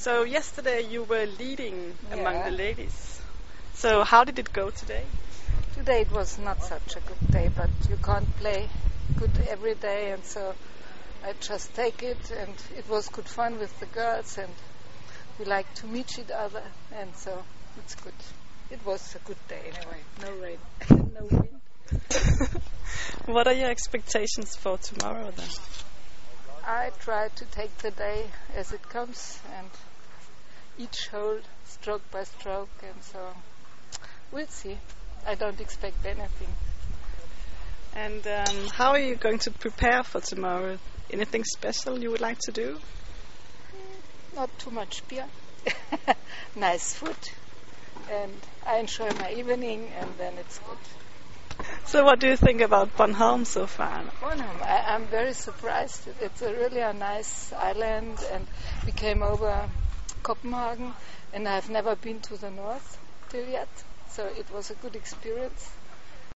So yesterday you were leading among the ladies. So how did it go today? Today it was not such a good day, but you can't play good every day, and so I just take it. And it was good fun with the girls, and we like to meet each other, and so it's good. It was a good day anyway. No rain, no wind. what are your expectations for tomorrow then? I try to take the day as it comes, and each hole stroke by stroke, and so on. we'll see. I don't expect anything. And um, how are you going to prepare for tomorrow? Anything special you would like to do? Not too much beer, nice food, and I enjoy my evening, and then it's good. So what do you think about Bornholm so far? Bornholm, I, I'm very surprised. It's a really a nice island, and we came over Copenhagen, and I've never been to the north till yet, so it was a good experience.